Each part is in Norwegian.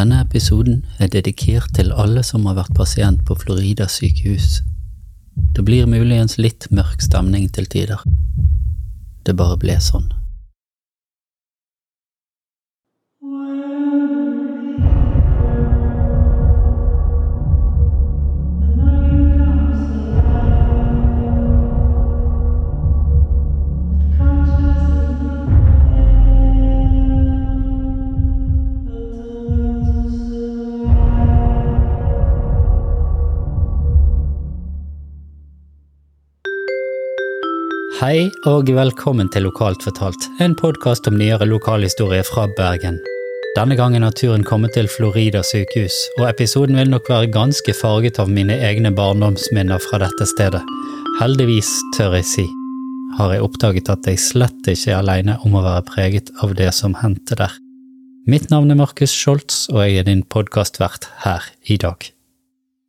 Denne episoden er dedikert til alle som har vært pasient på Florida sykehus. Det blir muligens litt mørk stemning til tider. Det bare ble sånn. Hei og velkommen til Lokalt fortalt, en podkast om nyere lokalhistorie fra Bergen. Denne gangen har turen kommet til Florida sykehus, og episoden vil nok være ganske farget av mine egne barndomsminner fra dette stedet. Heldigvis, tør jeg si, har jeg oppdaget at jeg slett ikke er aleine om å være preget av det som hendte der. Mitt navn er Markus Scholz, og jeg er din podkastvert her i dag.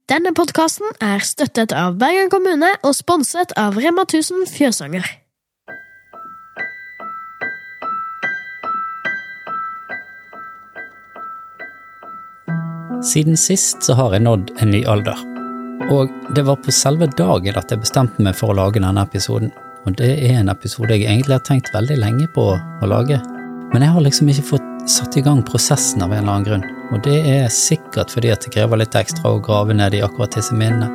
Denne podkasten er støttet av Bergen kommune og sponset av Rema 1000 Fjøsanger. Siden sist så har jeg nådd en ny alder. Og det var på selve dagen at jeg bestemte meg for å lage denne episoden. Og det er en episode jeg egentlig har tenkt veldig lenge på å lage. Men jeg har liksom ikke fått satt i gang prosessen av en eller annen grunn. Og det er sikkert fordi at det krever litt ekstra å grave ned i akkurat disse minnene.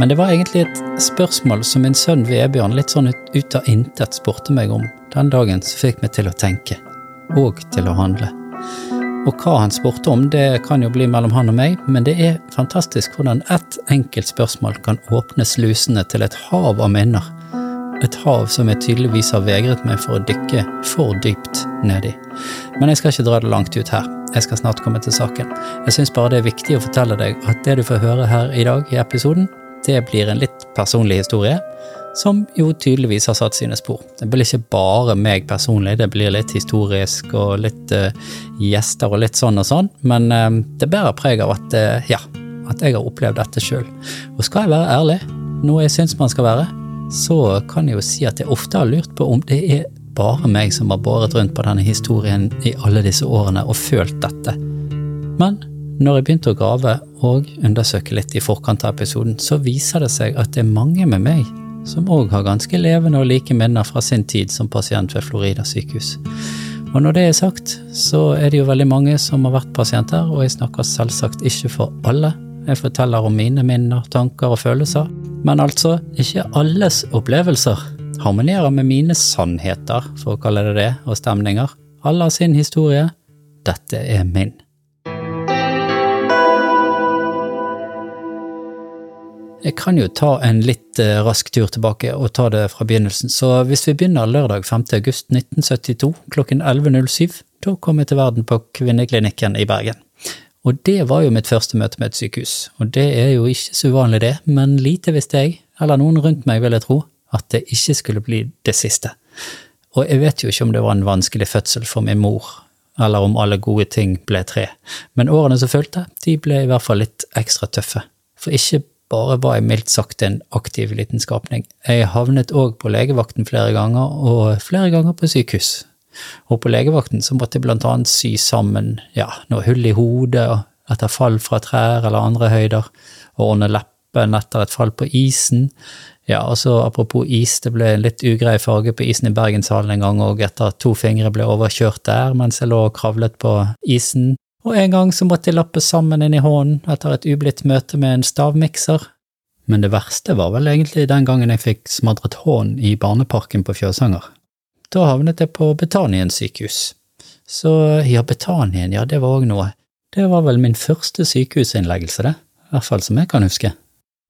Men det var egentlig et spørsmål som min sønn Vebjørn litt sånn ut av intet spurte meg om den dagen som fikk meg til å tenke, og til å handle. Og hva han spurte om, det kan jo bli mellom han og meg, men det er fantastisk hvordan ett enkelt spørsmål kan åpne slusene til et hav av minner. Et hav som jeg tydeligvis har vegret meg for å dykke for dypt ned i. Men jeg skal ikke dra det langt ut her. Jeg skal snart komme til saken. Jeg syns bare det er viktig å fortelle deg at det du får høre her i dag i episoden, det blir en litt personlig historie som jo tydeligvis har satt sine spor. Det blir ikke bare meg personlig, det blir litt historisk og litt uh, gjester og litt sånn og sånn, men uh, det bærer preg av at, uh, ja, at jeg har opplevd dette sjøl. Og skal jeg være ærlig, noe jeg syns man skal være, så kan jeg jo si at jeg ofte har lurt på om det er bare meg som har båret rundt på denne historien i alle disse årene og følt dette. Men når jeg begynte å grave og undersøke litt i forkant av episoden, så viser det seg at det er mange med meg som òg har ganske levende og like minner fra sin tid som pasient ved Florida sykehus. Og når det er sagt, så er det jo veldig mange som har vært pasienter, og jeg snakker selvsagt ikke for alle. Jeg forteller om mine minner, tanker og følelser. Men altså, ikke alles opplevelser harmonerer med mine sannheter, for å kalle det det, og stemninger. Alle har sin historie. Dette er min. Jeg kan jo ta en litt eh, rask tur tilbake og ta det fra begynnelsen. Så hvis vi begynner lørdag 5. august 1972 klokken 11.07, da kom jeg til verden på Kvinneklinikken i Bergen. Og det var jo mitt første møte med et sykehus. Og det er jo ikke så uvanlig, det, men lite visste jeg, eller noen rundt meg vil jeg tro, at det ikke skulle bli det siste. Og jeg vet jo ikke om det var en vanskelig fødsel for min mor, eller om alle gode ting ble tre, men årene som fulgte, de ble i hvert fall litt ekstra tøffe. For ikke bare var jeg mildt sagt en aktiv liten skapning. Jeg havnet òg på legevakten flere ganger, og flere ganger på sykehus. Og på legevakten så måtte jeg blant annet sy sammen ja, noe hull i hodet etter fall fra trær eller andre høyder, og ordne leppen etter et fall på isen. Ja, og så apropos is, det ble en litt ugrei farge på isen i Bergenshallen en gang, og etter at to fingre ble overkjørt der mens jeg lå og kravlet på isen, og en gang så måtte jeg lappe sammen inn i hånden etter et ublidt møte med en stavmikser. Men det verste var vel egentlig den gangen jeg fikk smadret hånden i barneparken på Fjøsanger. Da havnet jeg på Betanien sykehus. Så ja, Betanien, ja, det var òg noe. Det var vel min første sykehusinnleggelse, det. I hvert fall som jeg kan huske.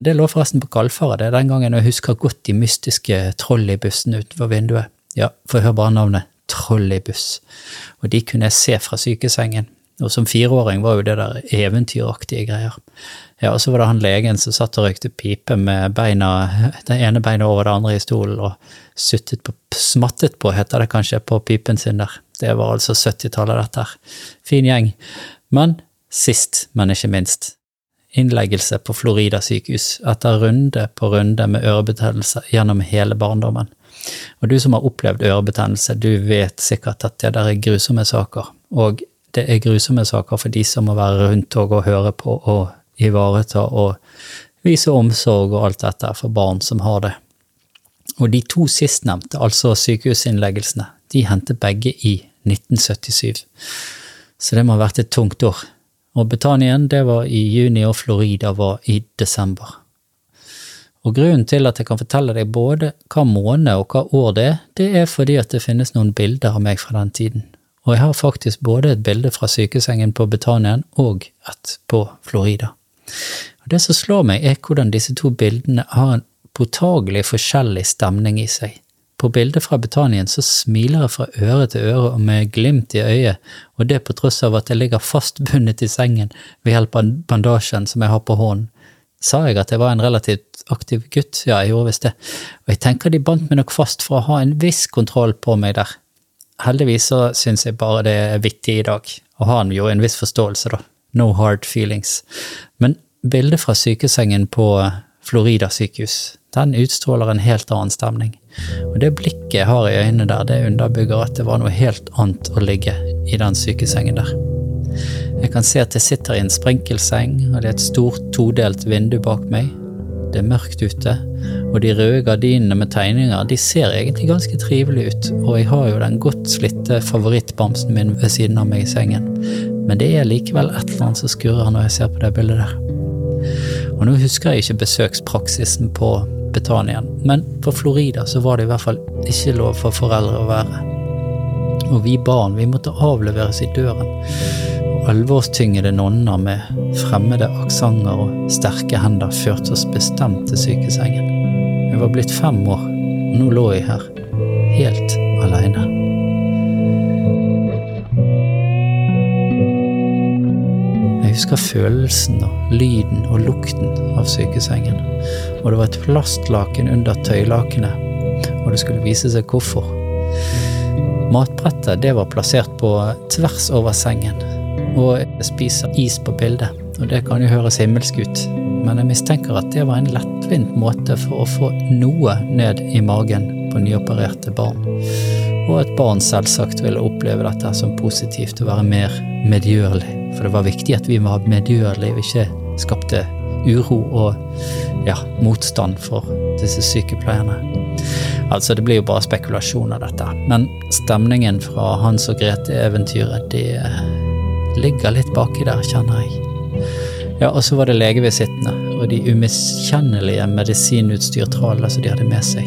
Det lå forresten på Kalfaret, det er den gangen jeg husker godt de mystiske trolleybussene utenfor vinduet. Ja, få høre bare navnet. Trolleybuss. Og de kunne jeg se fra sykesengen. Og som fireåring var jo det der eventyraktige greier. Ja, og så var det han legen som satt og røykte pipe med beina, det ene beinet over det andre i stolen og suttet på, smattet på, heter det kanskje, på pipen sin der. Det var altså 70-tallet, dette her. Fin gjeng. Men sist, men ikke minst, innleggelse på Florida sykehus etter runde på runde med ørebetennelse gjennom hele barndommen. Og du som har opplevd ørebetennelse, du vet sikkert at det der er grusomme saker. Og det er grusomme saker for de som må være rundt og, høre på og ivareta og vise omsorg og alt dette for barn som har det. Og de to sistnevnte, altså sykehusinnleggelsene, de hendte begge i 1977. Så det må ha vært et tungt år. Og Betanien, det var i juni, og Florida var i desember. Og grunnen til at jeg kan fortelle deg både hva måned og hva år det er, det er fordi at det finnes noen bilder av meg fra den tiden. Og jeg har faktisk både et bilde fra sykesengen på Betanien og et på Florida. Og Det som slår meg, er hvordan disse to bildene har en påtagelig forskjellig stemning i seg. På bildet fra Betanien så smiler jeg fra øre til øre og med glimt i øyet, og det på tross av at jeg ligger fastbundet i sengen ved hjelp av bandasjen som jeg har på hånden. Sa jeg at jeg var en relativt aktiv gutt? Ja, jeg gjorde visst det, og jeg tenker de bandt meg nok fast for å ha en viss kontroll på meg der. Heldigvis så syns jeg bare det er vittig i dag, og har jo en viss forståelse, da. No hard feelings. Men bildet fra sykesengen på Florida sykehus, den utstråler en helt annen stemning. Og det blikket jeg har i øynene der, det underbygger at det var noe helt annet å ligge i den sykesengen der. Jeg kan se at jeg sitter i en sprenkelseng, og det er et stort todelt vindu bak meg. Det er mørkt ute, og de røde gardinene med tegninger de ser egentlig ganske trivelige ut, og jeg har jo den godt slitte favorittbamsen min ved siden av meg i sengen, men det er likevel et eller annet som skurrer når jeg ser på det bildet der. Og nå husker jeg ikke besøkspraksisen på Betanien, men på Florida så var det i hvert fall ikke lov for foreldre å være. Og vi barn, vi måtte avleveres i døren. Alvorstyngede nonner med fremmede aksenter og sterke hender førte oss bestemt til sykesengen. Jeg var blitt fem år, og nå lå jeg her, helt aleine. husker følelsen og lyden og lukten av sykesengen. Og det var et plastlaken under tøylakenet, og det skulle vise seg hvorfor. Matbrettet det var plassert på tvers over sengen, og spiser is på bildet. Og det kan jo høres himmelsk ut, men jeg mistenker at det var en lettvint måte for å få noe ned i magen på nyopererte barn. Og at barn selvsagt ville oppleve dette som positivt og være mer medgjørlig. For det var viktig at vi var medgjørlige og ikke skapte uro og ja, motstand for disse sykepleierne. Altså, det blir jo bare spekulasjon av dette. Men stemningen fra Hans og Grete-eventyret, det ligger litt baki der, kjenner jeg. Ja, og så var det legevisittene og de umiskjennelige medisinutstyrtralene som de hadde med seg.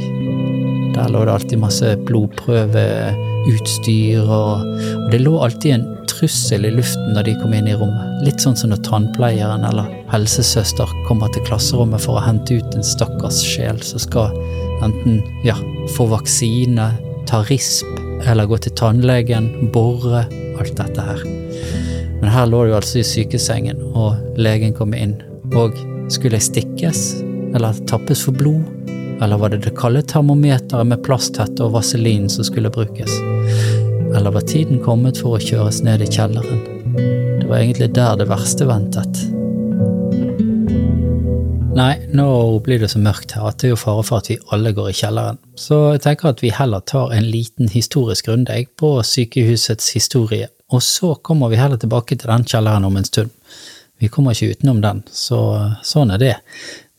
Der lå det alltid masse blodprøveutstyr, og, og det lå alltid en trussel i luften når de kom inn i rommet. Litt sånn som når tannpleieren eller helsesøster kommer til klasserommet for å hente ut en stakkars sjel som skal enten ja, få vaksine, ta risp eller gå til tannlegen, bore, alt dette her. Men her lå jo altså i sykesengen, og legen kom inn. Og skulle jeg stikkes, eller tappes for blod? Eller var det det kalde termometeret med plasthette og vaselin som skulle brukes? eller var tiden kommet for å kjøres ned i kjelleren? Det var egentlig der det verste ventet. Nei, nå blir det så mørkt her at det er jo fare for at vi alle går i kjelleren, så jeg tenker at vi heller tar en liten historisk runde på sykehusets historie, og så kommer vi heller tilbake til den kjelleren om en stund. Vi kommer ikke utenom den, så sånn er det.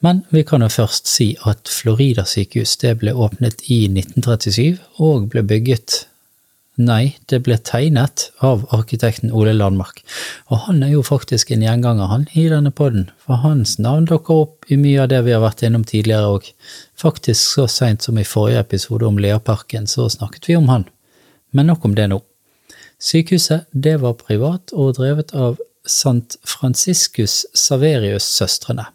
Men vi kan jo først si at Florida sykehus det ble åpnet i 1937 og ble bygget Nei, det ble tegnet av arkitekten Ole Landmark, og han er jo faktisk en gjenganger, han, i denne podden, for hans navn dukker opp i mye av det vi har vært innom tidligere, og faktisk så seint som i forrige episode om Leaparken, så snakket vi om han. Men nok om det nå. Sykehuset, det var privat og drevet av St. Franciscus Saverius-søstrene,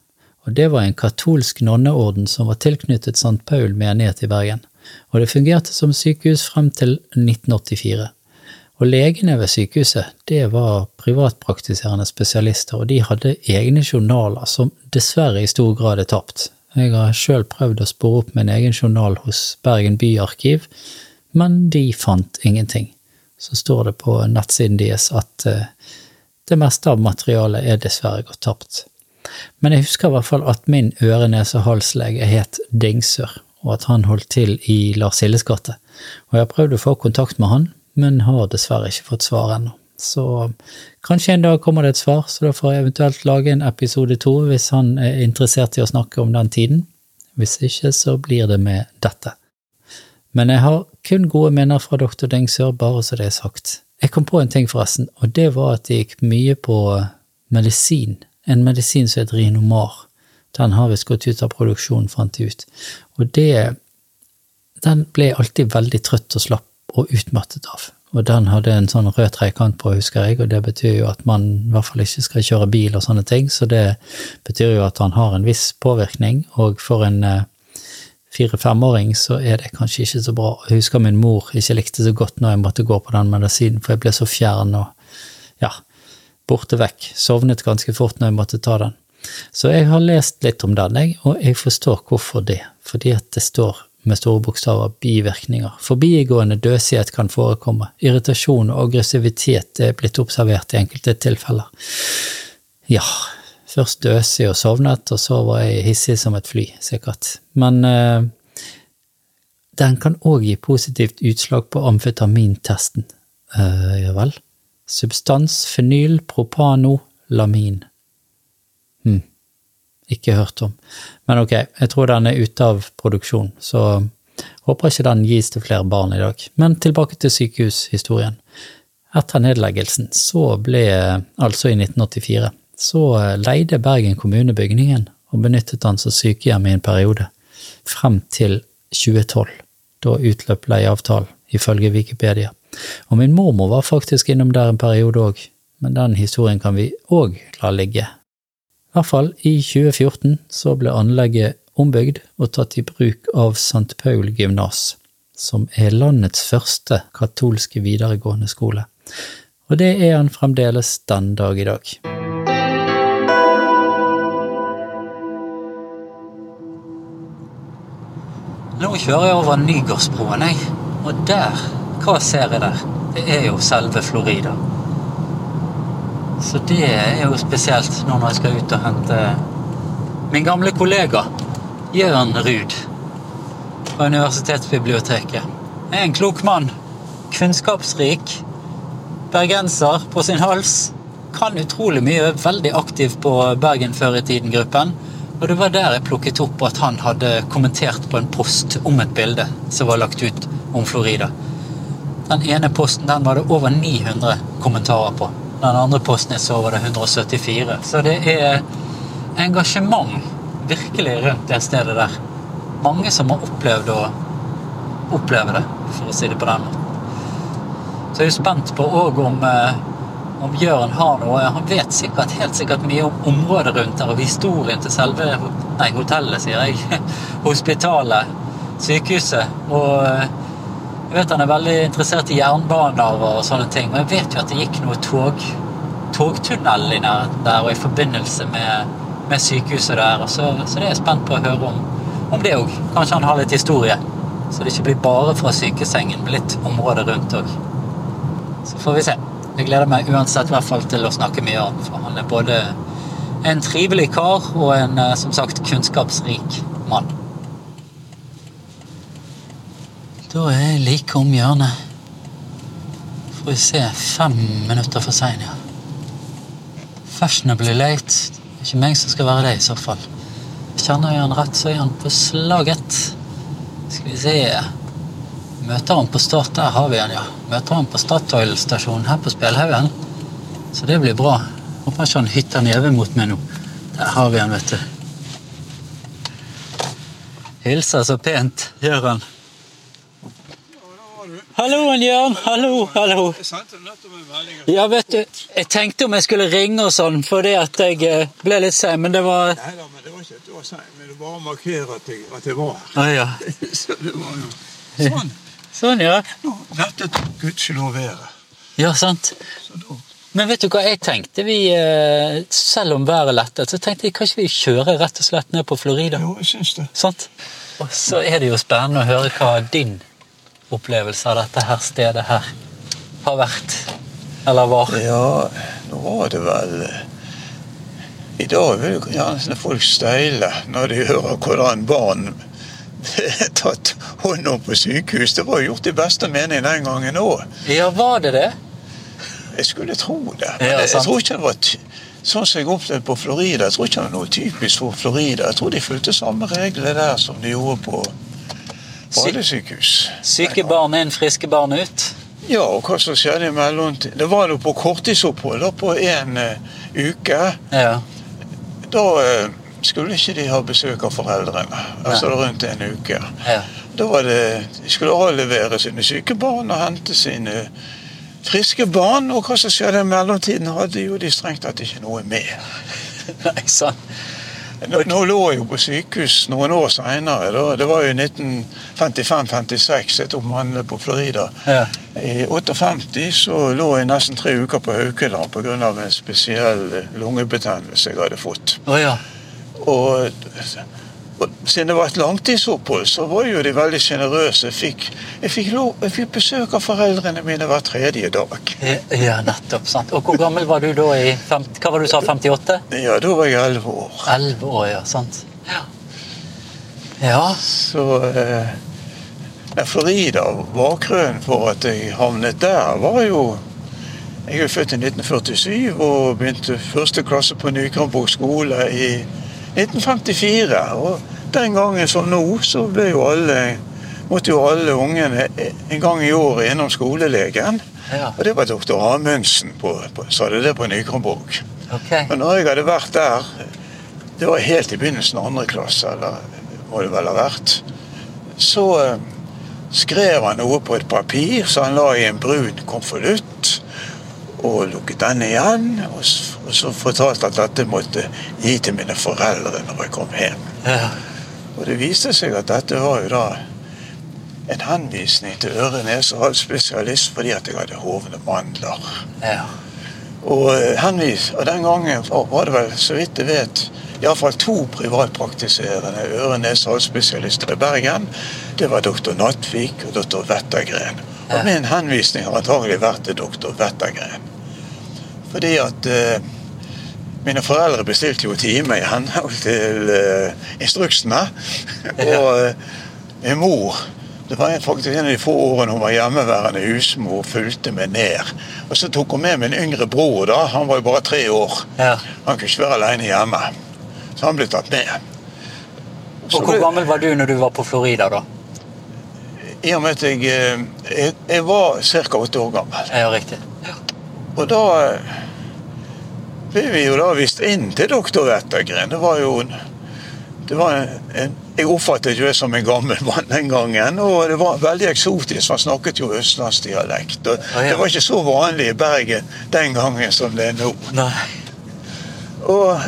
og det var en katolsk nonneorden som var tilknyttet St. Paul menighet i Bergen og det fungerte som sykehus frem til 1984. Og legene ved sykehuset, det var privatpraktiserende spesialister, og de hadde egne journaler som dessverre i stor grad er tapt. Jeg har sjøl prøvd å spore opp min egen journal hos Bergen byarkiv, men de fant ingenting. Så står det på nettsiden deres at eh, det meste av materialet er dessverre gått tapt. Men jeg husker i hvert fall at min øre-, nese- og halslege het Dingsør, og at han holdt til i Lars Hilles gate. Og jeg har prøvd å få kontakt med han, men har dessverre ikke fått svar ennå. Så kanskje en dag kommer det et svar, så da får jeg eventuelt lage en episode to hvis han er interessert i å snakke om den tiden. Hvis ikke, så blir det med dette. Men jeg har kun gode minner fra Dr. Dingsør, bare så det er sagt. Jeg kom på en ting, forresten, og det var at det gikk mye på medisin. En medisin som heter Rinomar. Den har visst gått ut av produksjon, fant jeg ut. Og det Den ble jeg alltid veldig trøtt og slapp og utmattet av. Og den hadde en sånn rød trekant på, husker jeg, og det betyr jo at man i hvert fall ikke skal kjøre bil og sånne ting, så det betyr jo at han har en viss påvirkning, og for en eh, fire-femåring så er det kanskje ikke så bra. Jeg husker min mor ikke likte så godt når jeg måtte gå på den medisinen, for jeg ble så fjern og ja, borte vekk. Sovnet ganske fort når jeg måtte ta den. Så jeg har lest litt om den, jeg, og jeg forstår hvorfor det. Fordi at det står med store bokstaver bivirkninger. Forbigående døsighet kan forekomme. Irritasjon og aggressivitet er blitt observert i enkelte tilfeller. Ja, først døsig og sovnet, og så var jeg hissig som et fly, sikkert. Men eh, den kan òg gi positivt utslag på amfetamintesten. Eh, ja vel. Substans fenyl propano lamin. Hm. Ikke hørt om. Men ok, jeg tror den er ute av produksjon, så håper ikke den gis til flere barn i dag. Men tilbake til sykehushistorien. Etter nedleggelsen så ble, altså i 1984, så leide Bergen kommune bygningen og benyttet den som sykehjem i en periode, frem til 2012. Da utløp leieavtalen, ifølge Wikipedia. Og min mormor var faktisk innom der en periode òg, men den historien kan vi òg la ligge. I hvert fall i 2014 så ble anlegget ombygd og tatt i bruk av St. Paul gymnas, som er landets første katolske videregående skole. Og det er han fremdeles den dag i dag. Nå kjører jeg over Nygårdsbroen, jeg. Og der, hva ser jeg der? Det er jo selve Florida. Så det er jo spesielt nå når jeg skal ut og hente min gamle kollega Jørn Ruud fra Universitetsbiblioteket. Jeg er en klok mann. Kunnskapsrik. Bergenser på sin hals. Kan utrolig mye. Veldig aktiv på Bergen før i tiden-gruppen. Og det var der jeg plukket opp at han hadde kommentert på en post om et bilde som var lagt ut om Florida. Den ene posten den var det over 900 kommentarer på. Den andre posten jeg så, var det 174. Så det er engasjement virkelig rundt det stedet der. Mange som har opplevd å oppleve det, for å si det på den måten. Så jeg er jo spent på òg om, om Bjørn har noe Han vet sikkert, helt sikkert mye om området rundt der og historien til selve Nei, hotellet, sier jeg. Hospitalet. Sykehuset. Og jeg vet han er veldig interessert i jernbaner og sånne ting. Og jeg vet jo at det gikk noe tog, togtunnel i nærheten der og i forbindelse med, med sykehuset der. Så, så, det er jeg spent på å høre om, om det òg. Kanskje han har litt historie. Så det ikke blir bare fra sykesengen, men litt området rundt òg. Så får vi se. Jeg gleder meg uansett i hvert fall til å snakke mye om for han er både en trivelig kar og en som sagt kunnskapsrik mann. Da er jeg like om hjørnet. Får vi se. Fem minutter for sein, ja. Fashionably late. Det er ikke meg som skal være det, i så fall. Kjenner jeg han rett, så er han på slaget. Skal vi se Møter han på Start, der har vi han, ja. Møter han på Statoil-stasjonen her på Spjelhaugen. Så det blir bra. Håper ikke han hytter neven mot meg nå. Der har vi han, vet du. Hilser så pent, gjør han. Hallo, Jørn. Hallo, hallo. Ja, vet du, jeg tenkte om jeg skulle ringe og sånn, fordi at jeg ble litt sein, men det var Nei da, men det var ikke at du var sein, men det var å markere at jeg, var her. Ah, ja. Så det var jo sånn. Sånn, ja. Nå lettet gudskjelov været. Ja, sant. Men vet du hva jeg tenkte? Vi, eh, selv om været lettet, så tenkte jeg kanskje vi kjører rett og slett ned på Florida. Jo, jeg syns det. Sant? Og så er det jo spennende å høre hva din opplevelse av dette her stedet her har vært. Eller var. Ja, nå var det vel eh, I dag vil jo gjerne folk steile når de hører hvordan barn tatt hånd om på sykehus. Det var gjort i beste mening den gangen òg. Ja, var det det? Jeg skulle tro det. Ja, Men jeg, tror ikke det var Sånn som jeg opplevde på Florida, jeg tror ikke det var noe typisk for Florida. Jeg tror de fulgte samme regler der som de gjorde på badesykehus. Syke barn inn, friske barn ut. Ja, og hva som skjedde i mellomtiden Det var jo på korttidsopphold på en uh, uke. Ja. Da eh, skulle ikke de ha besøk av foreldrene. Altså rundt en uke. ja. Da var det, De skulle avlevere sine syke barn og hente sine friske barn. Og hva som skjedde i mellomtiden, hadde jo de strengt tatt ikke noe med. Nei, sant. Nå, nå lå jeg jo på sykehus noen år seinere. Det var jo 1955-56 jeg tok mandel på Florida. Ja. I 58 så lå jeg nesten tre uker på Haukeland pga. en spesiell lungebetennelse jeg hadde fått. Oh, ja. Og, og siden det var et langtidsopphold, så var jo de veldig sjenerøse. Jeg, jeg, jeg fikk besøk av foreldrene mine hver tredje dag. Ja, nettopp. sant. Og hvor gammel var du da i fem, Hva var du sa, 58? Ja, da var jeg elleve år. 11 år, ja. Sant. Ja. ja. Så eh, Florida, bakgrunnen for at jeg havnet der, var jo Jeg er født i 1947 og begynte første klasse på Nykranborg skole i 1954. Og den gangen som nå, så ble jo alle måtte jo alle ungene en gang i året innom skolelegen. Ja. Og det var doktor Amundsen på, på, sa det det på Nykronborg. Okay. Men når jeg hadde vært der Det var helt i begynnelsen av andre klasse, eller må det vel ha vært. Så eh, skrev han noe på et papir som han la i en brun konvolutt. Og lukket den igjen. Og, og så fortalte at dette måtte gi til mine foreldre når jeg kom hjem. Ja. Og det viste seg at dette var jo da en henvisning til øre-, nese- og halsspesialist fordi at jeg hadde hovne mandler. ja. Og, eh, henvis, og den gangen var var det vel, så vidt jeg vet, iallfall to privatpraktiserende øre-, nese- og halsspesialister i Bergen. Det var doktor Nattvik og doktor Wettergren. Og min henvisning har antagelig vært til doktor Wettergren. Fordi at eh, mine foreldre bestilte jo time i henhold til eh, instruksene. og eh, min mor det var faktisk en av de få årene hun var hjemmeværende husmor, fulgte meg ned. Og så tok hun med min yngre bror, da. Han var jo bare tre år. Ja. Han kunne ikke være alene hjemme. Så han ble tatt med. Så Og hvor gammel var du når du var på Florida, da? I og med at jeg, eh, jeg, jeg var ca. åtte år gammel. Ja, riktig. Ja. Og da eh, vi jo da visst inn til doktor Wettergren. Det var jo en, det var en, en, Jeg oppfattet jo det som en gammel mann den gangen, og det var veldig eksotisk. Han snakket jo østlandsdialekt. og ja. Det var ikke så vanlig i Bergen den gangen som det er nå. Nei. Og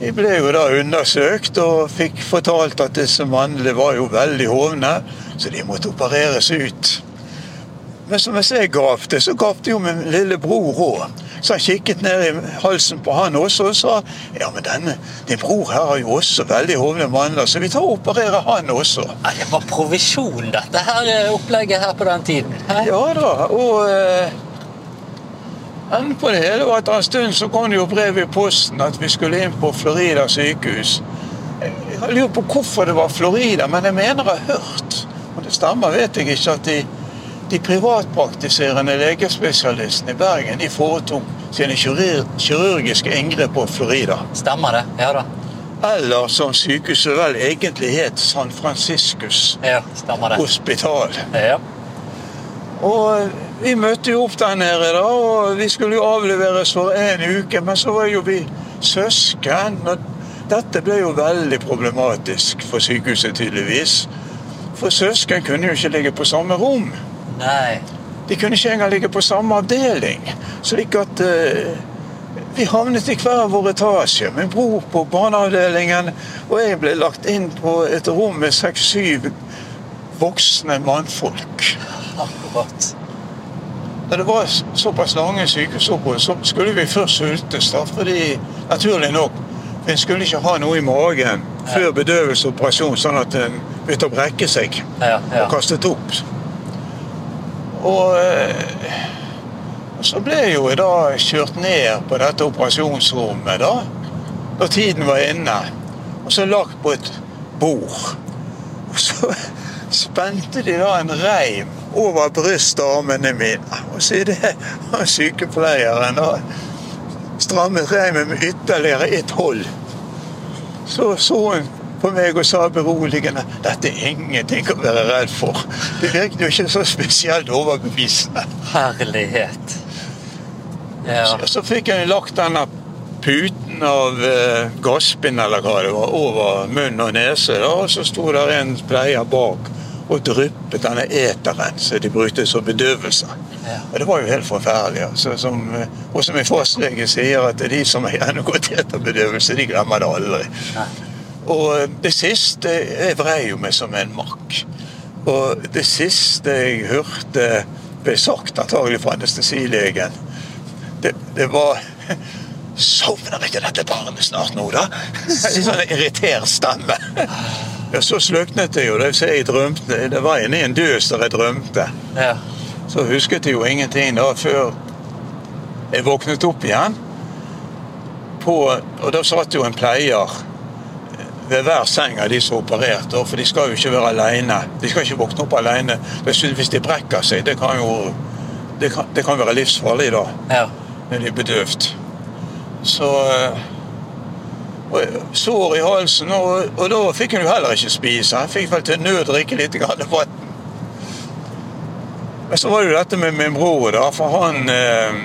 jeg ble jo da undersøkt og fikk fortalt at disse mannene var jo veldig hovne, så de måtte opereres ut. Men som jeg ser gapte, så gapte jo min lille bror òg. Så han kikket ned i halsen på han også og sa ja, men denne, din bror her har jo også veldig hovne mandler, så vi tar og opererer han også. Nei, Det var provisjon, dette her eh, opplegget her på den tiden. Hæ? Ja da, og eh, enden på det hele var at en stund så kom det jo brev i posten at vi skulle inn på Florida sykehus. Jeg lurer på hvorfor det var Florida, men jeg mener jeg har hørt, og det stemmer vet jeg ikke, at de, de privatpraktiserende legespesialistene i Bergen de foretok sine kirurgiske inngrep på Florida. Stemmer det? Ja da. Eller som sykehuset vel egentlig het, San Franciscus Ja, stemmer det. hospital. Ja. Og vi møtte jo opp der nede, da, og vi skulle jo avleveres for en uke. Men så var jo vi søsken, og dette ble jo veldig problematisk for sykehuset, tydeligvis. For søsken kunne jo ikke ligge på samme rom. Nei. De kunne ikke engang ligge på samme avdeling. Slik at uh, vi havnet i hver vår etasje. Min bror på barneavdelingen, og jeg ble lagt inn på et rom med seks-syv voksne mannfolk. Akkurat. Da det var såpass lange sykehusopphold, så skulle vi først sultes. da, fordi naturlig nok en skulle ikke ha noe i magen før bedøvelsesoperasjon, sånn at en begynte å brekke seg Ja, ja. og kastet opp. Og eh, så ble jeg jo da kjørt ned på dette operasjonsrommet da, da tiden var inne. Og så lagt på et bord. Og så spente de da en reim over brystarmene mine. Og så idet sykepleieren da strammet reimen med ytterligere et hold, så så hun på meg og sa beroligende dette er ingenting å være redd for. Det virket jo ikke så spesielt overbevisende. Herlighet. Ja. Så, så fikk jeg lagt denne puten av eh, gasspinn eller hva det var, over munn og nese. Da, og så sto der en pleier bak og dryppet denne eteren som de brukte som bedøvelse. Ja. Og Det var jo helt forferdelig. Altså, som, eh, og som en fastlege sier, at de som har gjennomgått eterbedøvelse, de glemmer det aldri. Nei. Og eh, det siste Jeg vrei jo meg som en makk. Og det siste jeg hørte ble sagt, antagelig fra anestesilegen, det, det var Sovner ikke dette barnet snart nå, da? En sånn irritert stemme. Ja, så sløknet det jo. Det, jeg drømte. det var inne i en døs der jeg drømte. Ja. Så husket jeg jo ingenting da før jeg våknet opp igjen. På, og da satt jo en pleier ved hver seng av de som opererte, for de skal jo ikke være alene. De skal ikke våkne opp alene. Hvis de brekker seg, det kan jo det kan, det kan være livsfarlig da, ja. når de er bedøvd. Så eh, Sår i halsen, og, og da fikk hun jo heller ikke spise. Jeg fikk vel til nød drikke litt vann. Men så var det jo dette med min bror, da. For han eh,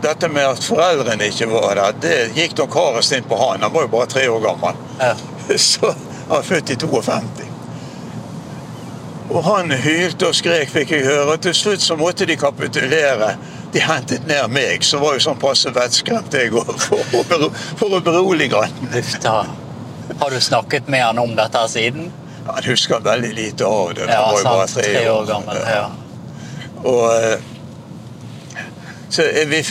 Dette med at foreldrene ikke var der, det gikk nok hardest inn på han. Han var jo bare tre år gammel. ja. Så han er født i 52. Og han hylte og skrek, fikk jeg høre. Og til slutt så måtte de kapitulere. De hentet ned meg, så var jo sånn passe vettskremt jeg òg, for, for å berolige han. Uff da. Har du snakket med han om dette siden? Han husker veldig lite av det. Ja, var jo bare sant. Tre år gammel. Ja. Og eh, så jeg,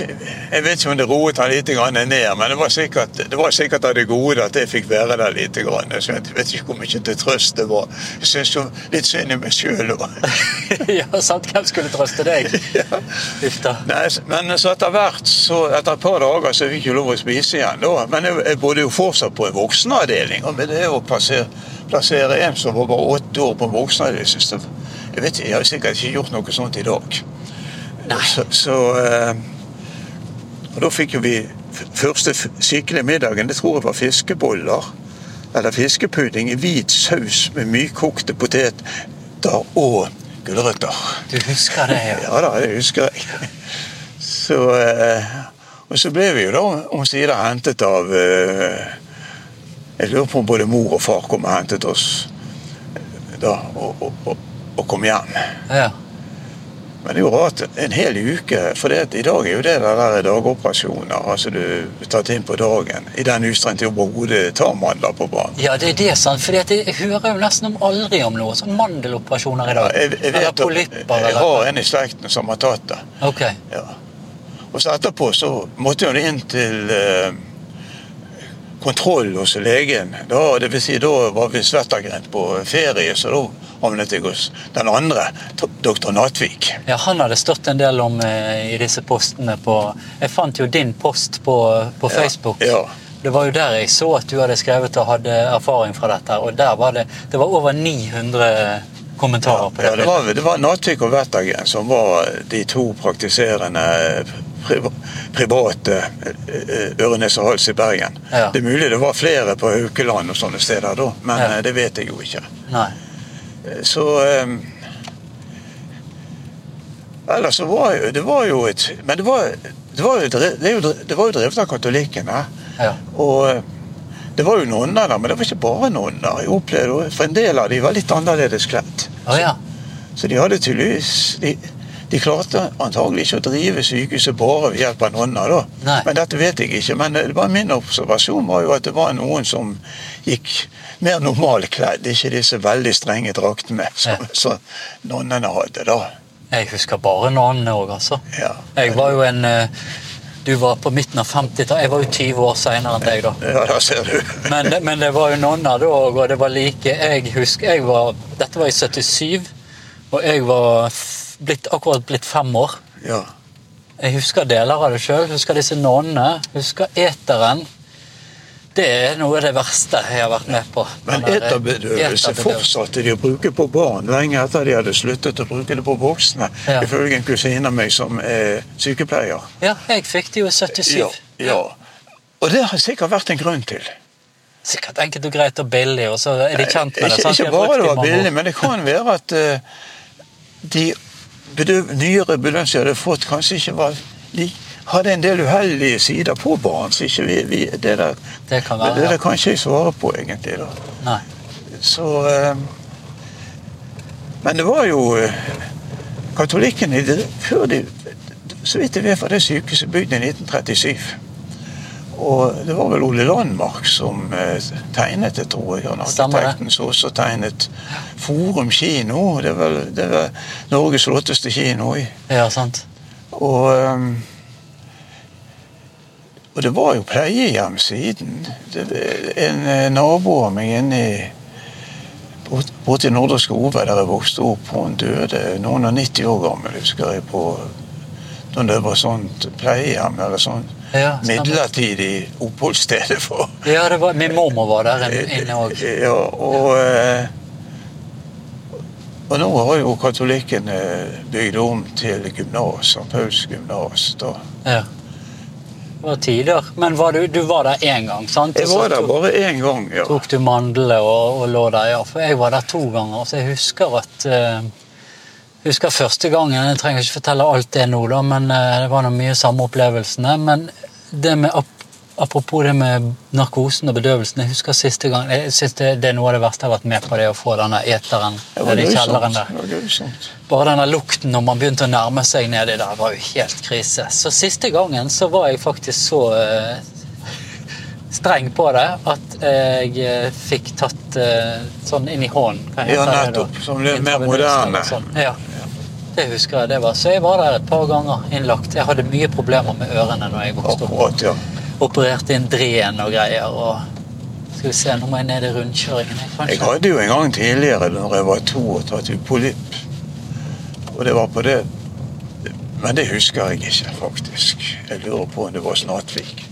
jeg vet ikke om det roet han litt ned, men det var sikkert, det var sikkert av det gode at jeg fikk være der litt. Grann. Så jeg vet ikke hvor mye til trøst det var. Jeg syns jo litt synd i meg sjøl òg. ja, sant. Hvem skulle trøste deg? Uff da. Nei, Men så etter hvert, så etter et par dager, så fikk jeg lov å spise igjen. da. Men jeg, jeg bodde jo fortsatt på en voksenavdeling. Og med det å plassere, plassere en som var bare åtte år på en voksenavdeling jeg, jeg vet jeg har sikkert ikke gjort noe sånt i dag. Nei. Så, så eh, Og da fikk jo vi første skikkelige middagen, det tror jeg var fiskeboller. Eller fiskepudding i hvit saus med mykokte poteter og gulrøtter. Du husker det, ja. Ja da, det husker jeg. Så, eh, og så ble vi jo da omsider hentet av eh, Jeg lurer på om både mor og far kom og hentet oss da, og, og, og, og kom hjem. ja. Men det er jo rart en hel uke, for det, i dag er jo det der dagoperasjoner. altså Du er tatt inn på dagen. I den utstrekning overhodet tar mandler på banen. Ja, det er det, sant. For jeg hører jo nesten om aldri om noe sånn mandeloperasjoner i Ja, dag. jeg, jeg, vet, eller polypper, jeg har en i slekten som har tatt det. Ok. Ja. Og så etterpå så måtte hun inn til eh, kontroll hos legen. Da, det vil si, da var vi svettergrent på ferie, så da havnet jeg hos den andre, doktor Natvik. Ja, Han hadde stått en del om eh, i disse postene på Jeg fant jo din post på, på Facebook. Ja. Det var jo der jeg så at du hadde skrevet og hadde erfaring fra dette. Og der var det, det var over 900 kommentarer på det. Ja, det var, det var Natvik og Wettergren som var de to praktiserende priva- private Ørenes og hals i Bergen. Ja. Det er mulig det var flere på Haukeland og sånne steder da, men Ja. eh, det vet jeg jo ikke. Nei. Så eh, Ellers så var jo Det var jo et Men det var, det var, jo, det var jo drevet av katolikkene. Ja. Og eh, det var jo nonner der, men det var ikke bare nonner. Jeg opplevde, For en del av de var litt annerledes kledd. Oh, ja. Så de hadde tydeligvis de, de klarte antagelig ikke å drive sykehuset bare ved hjelp av nonner. da. Nei. Men dette vet jeg ikke. Men det var min observasjon var jo at det var noen som gikk mer normalkledd, ikke disse veldig strenge draktene som, Ja. som nonnene hadde. da. Jeg husker bare nonnene òg, altså. Ja. Jeg var jo en eh, Du var på midten av 50-tallet. Jeg var jo 20 år seinere enn deg, da. Ja, da ser du. Men, det- men det var jo nonner da òg, og det var like Jeg husker jeg var, Dette var i 77, og jeg var blitt, akkurat blitt fem år. Ja. Jeg husker deler av det sjøl. Husker disse nonnene. Husker eteren. Det er noe av det verste jeg har vært med på. Men eterbedøvelse. fortsatte de å bruke på barn lenge etter de hadde sluttet å bruke det på voksne, Ja. ifølge en kusine av meg som er sykepleier. Ja, jeg fikk det jo i 77. Ja, ja. Og det har sikkert vært en grunn til. Sikkert enkelt og greit og billig, og så er de kjent med det. Ikke? Ikke bare det var billig, men det kan være at uh, de bedøv, nyere bedøvelser jeg hadde fått, kanskje ikke var lik hadde en del uheldige sider på barn. Så ikke vi, vi, det, der, Det kan være, det ja. der kan ikke jeg svare på, egentlig. da. Nei. Så eh, Men det var jo katolikken, Katolikkene før de Så vidt jeg vet, var det sykehuset bygd i 1937. Og det var vel Ole Landmark som eh, tegnet det, tror jeg. Han arkitekten som også tegnet Forum kino. Det var, det var Norges flotteste kino. i. Ja, sant. Og, og det var jo pleiehjem siden. En eh, nabo av meg inne i bort- borte i Nordre Skove, der jeg vokste opp, hun døde noen og 90 år gammel, husker jeg, på når det var sånt pleiehjem eller sånn Ja, midlertidig oppholdssted for Ja, det var, min mormor var der inne òg. ja, og, eh, og nå har jo katolikkene bygd om til gymnas, St. Pauls gymnas. da. Ja. Var tider. Men var du, du var der én gang, sant? Jeg var der bare én gang, ja. tok du mandlene og, og lå der, ja. For jeg var der to ganger, så jeg husker at uh, husker første gangen, Jeg trenger ikke fortelle alt det nå, da, men uh, det var noe mye samme opplevelsene. Men det med, apropos det med narkosen og bedøvelsen, jeg husker siste gang Jeg synes det, det er noe av det verste jeg har vært med på, det å få denne eteren Det var i kjelleren der. Det var. Bare denne lukten når man begynte å nærme seg nedi der, var jo helt krise. Så siste gangen så var jeg faktisk så uh, streng på det at jeg eh, fikk tatt uh, sånn inn i hånden. Ja, nettopp. Som det er mer moderne. sånn. Ja. Det husker jeg det var. Så jeg var der et par ganger innlagt. Jeg hadde mye problemer med ørene når jeg vokste opp. Akkurat, ja. Opererte inn dren og greier. og skal vi se, Nå må jeg ned i rundkjøringen. kanskje. Jeg hadde jo en gang tidligere, når jeg var to, og tatt ut polypp. Og det var på det Men det husker jeg ikke, faktisk. Jeg lurer på om det var Snatvik.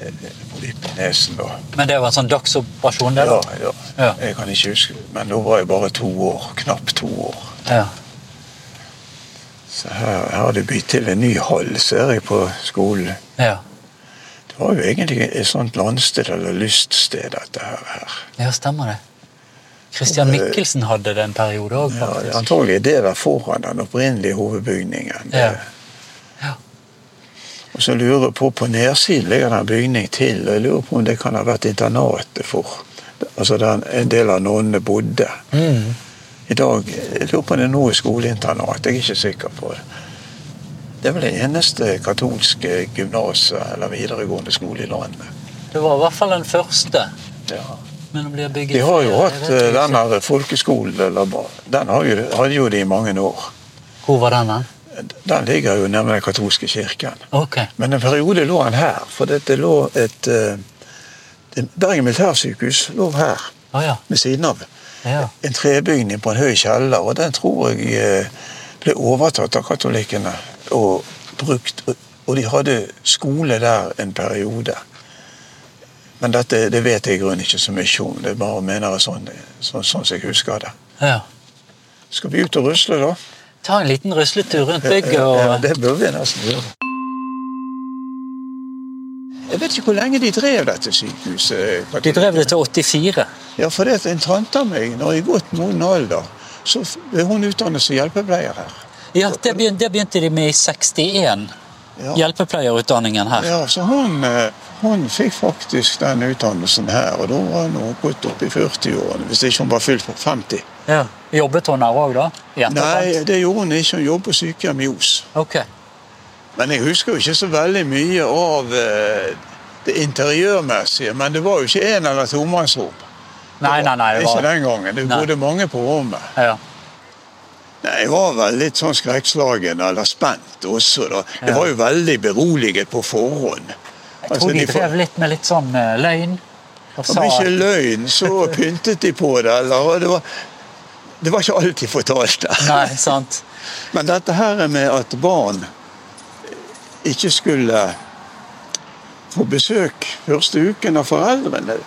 Eh, Polypp i nesen, da. Men det var en sånn dagsoperasjon? det Ja, da? ja. Ja. Jeg kan ikke huske. Men da var jeg bare to år. Knapt to år. Ja. Så her, her har det blitt til en ny hall, ser jeg på skolen. ja. Det var jo egentlig et sånt landsted eller lyststed, dette her. Ja, stemmer det. Christian Mikkelsen hadde det en periode òg, Ja, antagelig det der foran den opprinnelige hovedbygningen. Ja. Ja. Og så lurer jeg på, på nedsiden ligger det en bygning til, og jeg lurer på om det kan ha vært internatet for Altså der en del av nonnene bodde. Mm. I dag jeg lurer på om det nå er skoleinternat, jeg er ikke sikker på det. Det er vel det eneste katolske gymnaset eller videregående skole i landet. Det var i hvert fall den første. Ja. Men det blir bygget De har jo hatt eh, den her folkeskolen, eller den hadde jo de i mange år. Hvor var den? hen? Den ligger jo nærme den katolske kirken. Okay. Men en periode lå den her, for det lå et eh, Bergen militærsykehus lå her, ah, ja. ved siden av. ja. En trebygning på en høy kjeller, og den tror jeg eh, ble overtatt av katolikkene og brukt. og- Og de hadde skole der en periode. Men dette det vet jeg i grunnen ikke så mye om. Det er bare mener jeg sånn, sånn, sånn som jeg husker det. ja. Skal vi ut og rusle, da? Ta en liten rusletur rundt bygget Ja, det bør vi nesten gjøre. Jeg vet ikke hvor lenge de drev dette sykehuset. De drev det til 84. Ja, for det at en tante av meg, når jeg gått moden alder, så ble hun utdannet som hjelpepleier her. Ja, det begynte, det begynte de med i 61. Ja. Hjelpepleierutdanningen her. Ja, så hun, eh, hun fikk faktisk den utdannelsen her, og da var hun gått opp i 40-årene, hvis ikke hun var fylt på 50. Ja. Jobbet hun her òg, da? Nei, det gjorde hun ikke. Hun jobbet på sykehjem i Os. Ok. Men jeg husker jo ikke så veldig mye av eh, det interiørmessige. Men det var jo ikke en eller tomannsrom. Nei, nei, nei. Det Ikke den gangen. Det bodde mange på rommet. ja. Nei, Jeg var vel litt sånn skrekkslagen eller spent også. da. Det var jo veldig beroliget på forhånd. Jeg tror de drev litt med litt sånn uh, løgn. Om ikke løgn, så pyntet de på det. eller det var, det var ikke alt de fortalte. Nei, sant. Men dette her med at barn ikke skulle få besøk første uken av foreldrene.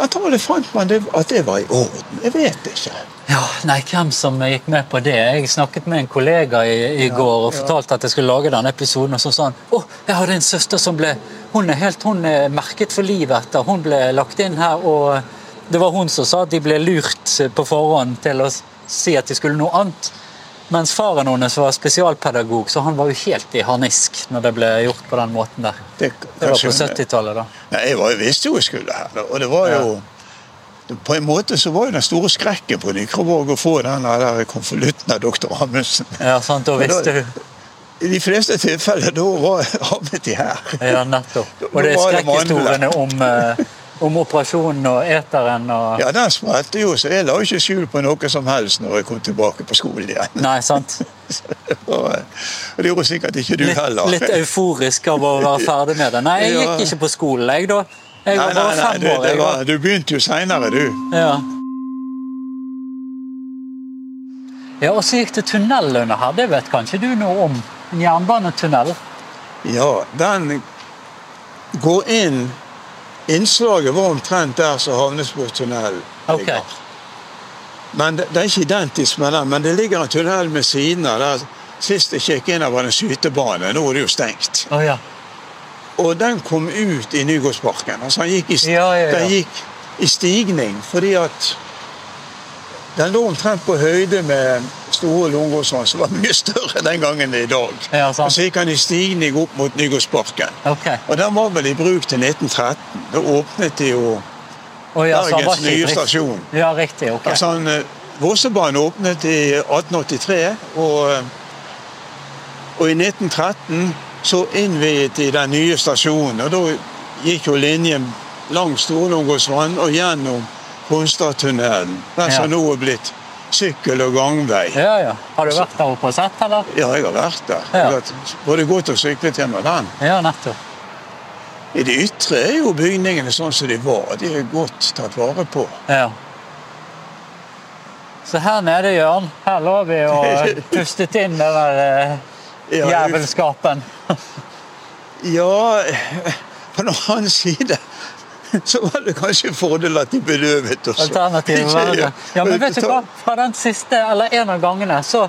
Antagelig fant man det, at det var i orden. Jeg vet ikke. Ja, nei, Hvem som gikk med på det? Jeg snakket med en kollega i, i går og fortalte at jeg skulle lage den episoden. Og så sa han å, jeg hadde en søster som ble hun er, helt, hun er merket for livet etter. Hun ble lagt inn her, og det var hun som sa at de ble lurt på forhånd til å si at de skulle noe annet. Mens faren hennes var spesialpedagog, så han var jo helt i harnisk når det ble gjort på den måten der. Det, det var på 70-tallet, da. Nei, jeg, var, jo visste jo jeg skulle her, og det var jo ja. På en måte så var jo den store skrekken på Nykroborg å få den der konvolutten av doktor Amundsen. Ja, sant, da visste du. I de fleste tilfeller da var havnet de her. Ja, nettopp. Og det er skrekkhistoriene om uh, om operasjonen og eteren og Ja, den sprelte jo, så jeg la ikke skjul på noe som helst når jeg kom tilbake på skolen igjen. Nei, sant? og det gjorde sikkert ikke du litt, heller. Litt euforisk av å være ferdig med det. Nei, jeg gikk ikke på skolen, jeg, da. Jeg var bare fem år. Du, var, du begynte jo seinere, du. Ja. Ja, Og så gikk det tunnel under her. Det vet kanskje du noe om? En jernbanetunnel? Ja, den går inn Innslaget var omtrent der som Havnesborgtunnelen okay. ligger. Men det, det, er ikke identisk med den, men det ligger en tunnel med siden av der. Sist jeg kikket inn, var det en skytebane. Nå er det jo stengt. Oh, ja. Og den kom ut i Nygårdsparken. Altså, den gikk i, ja, ja, den gikk i stigning fordi at den lå omtrent på høyde med Store Lungåsvann, som var mye større den gangen i dag. Ja, og så gikk han i stigning opp mot Nygårdsparken. Okay. Og den var vel i bruk til 1913. Da åpnet de jo oh, ja, Bergens nye stasjon. Ja, riktig, ok. Altså, han, eh, Vossebanen åpnet i 1883, og, eh, og i 1913 så innviet de den nye stasjonen. og Da gikk jo linjen langs Storlungåsvann og gjennom Konstadtunnelen. Den som ja. nå er blitt sykkel- og gangvei. Ja, ja. Har du vært der oppe og sett, eller? Ja, jeg har vært der. Ja. Jeg har både gått og syklet gjennom den. Ja, nettopp. I det ytre er jo bygningene sånn som de var. De er godt tatt vare på. Ja. Så her nede, Jørn, her lå vi og pustet inn den der eh, jævelskapen. ja, på den annen side så var det kanskje en fordel at de bedøvet også. Alternativet var det. Ja, men vet du hva? Fra den siste, eller en av gangene, så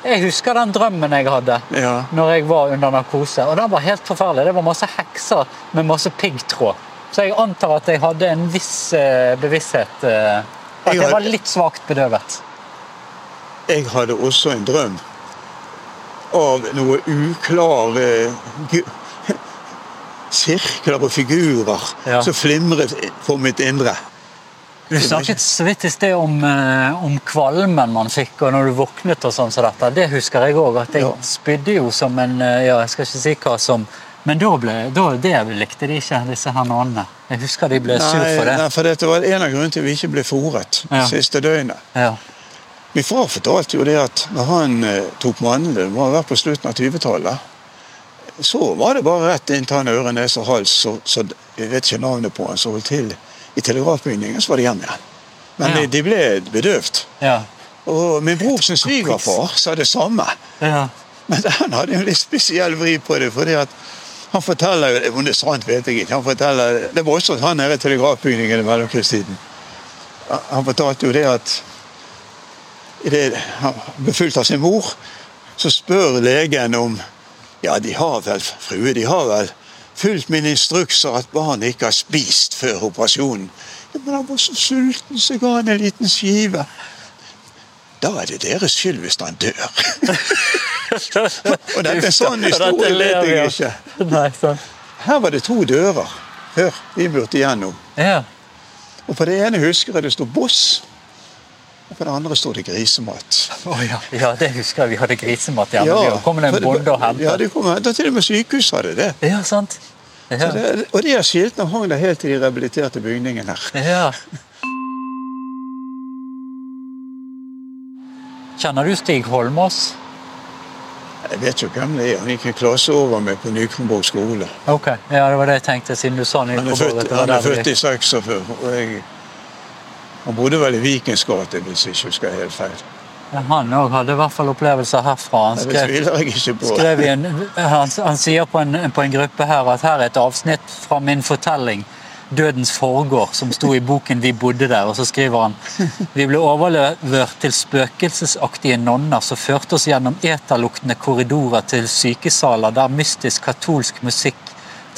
Jeg husker den drømmen jeg hadde ja. når jeg var under narkose. Og den var helt forferdelig. Det var masse hekser med masse piggtråd. Så jeg antar at jeg hadde en viss uh, bevissthet. Uh, at jeg var litt svakt bedøvet. Jeg hadde også en drøm av noe uklare sirkler og figurer ja. som flimret for mitt indre. Du snakket så vidt i sted om, eh, om, kvalmen man fikk og når du våknet. og sånn som dette. Det husker jeg òg. At jeg ja. spydde jo som en eh, ja, Jeg skal ikke si hva som Men da, ble, da det likte de ikke, disse her nonnene. Jeg husker de ble nei, sur for det. Nei, for dette var en av grunnene til vi ikke ble fòret ja. siste døgnet. Ja. Min far fortalte jo det at når han eh, tok mandelen, må ha vært på slutten av 20-tallet så var det bare rett inn tann, øre, nese og hals. Så, så, jeg vet ikke navnet på han som holdt til i telegrafbygningen. Så var det hjem igjen. Men ja. de, de, ble bedøvd. Ja. Og min bror sin svigerfar sa det samme. Ja. Men han hadde en litt spesiell vri på det. fordi at han forteller Om det er sant, vet jeg ikke. han forteller, Det var også han nede i telegrafbygningen i mellomkrigstiden. Han fortalte jo det at i det, han ble fulgt av sin mor, så spør legen om ja, de har vel, frue, de har vel fulgt min instrukser at barnet ikke har spist før operasjonen. Ja, men han var så sulten, så ga han en liten skive. Da er det deres skyld hvis han dør. og dette er sånn historie vet jeg ikke. Her var det to dører Hør, vi burde igjennom. Og på det ene husker jeg det sto Boss. Og på det andre sto det grisemat. Oh, ja. ja. det husker jeg. Vi hadde grisemat hjemme. Ja, kom det en bonde og hentet. Ja, det kom hentet. Til og med sykehuset hadde det. Ja, sant. Ja. Det, og de skiltene hang der helt til de rehabiliterte bygningen her. Ja. Kjenner du Stig Holmås? Jeg vet jo hvem det er. Han gikk en klasse over meg på Nykronborg skole. Ok, ja, Det var det jeg tenkte, siden du sa Nykronborg. Han er født, i 46, og jeg han bodde vel i Vikens gate, hvis jeg ikke husker helt feil. Han òg hadde i hvert fall opplevelser herfra. Han skrev, skrev en, han, han sier på en, på en gruppe her at her er et avsnitt fra min fortelling 'Dødens forgård', som sto i boken 'Vi bodde der'. Og så skriver han Vi ble overlevert til spøkelsesaktige nonner som førte oss gjennom eterluktende korridorer til sykesaler der mystisk katolsk musikk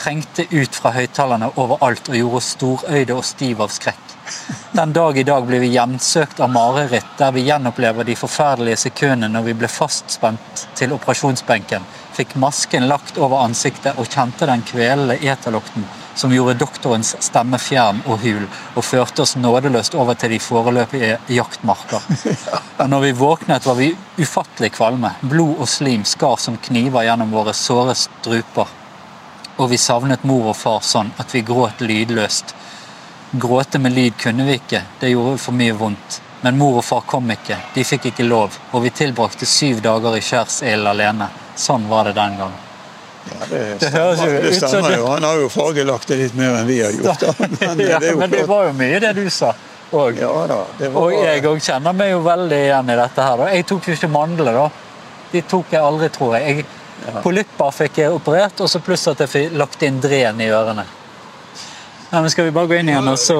trengte ut fra høyttalerne overalt og gjorde oss storøyde og stiv av skrekk. Den dag i dag blir vi hjemsøkt av mareritt der vi gjenopplever de forferdelige sekundene når vi ble fastspent til operasjonsbenken, fikk masken lagt over ansiktet og kjente den kvelende eterlukten som gjorde doktorens stemme fjern og hul, og førte oss nådeløst over til de foreløpige jaktmarker. Og når vi våknet, var vi ufattelig kvalme. Blod og slim skar som kniver gjennom våre såre struper. Og vi savnet mor og far sånn at vi gråt lydløst. Gråte med lyd kunne vi ikke, det gjorde for mye vondt. Men mor og far kom ikke, de fikk ikke lov, og vi tilbrakte syv dager i skjærsilden alene. Sånn var det den gang. Ja, det, Det stemmer, det som stemmer det- jo. Han har jo fargelagt det litt mer enn vi har gjort. Da. Men det Ja, men det var jo mye det du sa. Og, Ja da. Det var, og jeg òg kjenner meg jo veldig igjen i dette her. da. Jeg tok jo ikke mandler, da. De tok jeg aldri, tror jeg. jeg Polypper fikk jeg operert, og så pluss at jeg fikk lagt inn dren i ørene. Nei, men Skal vi bare gå inn igjen, og så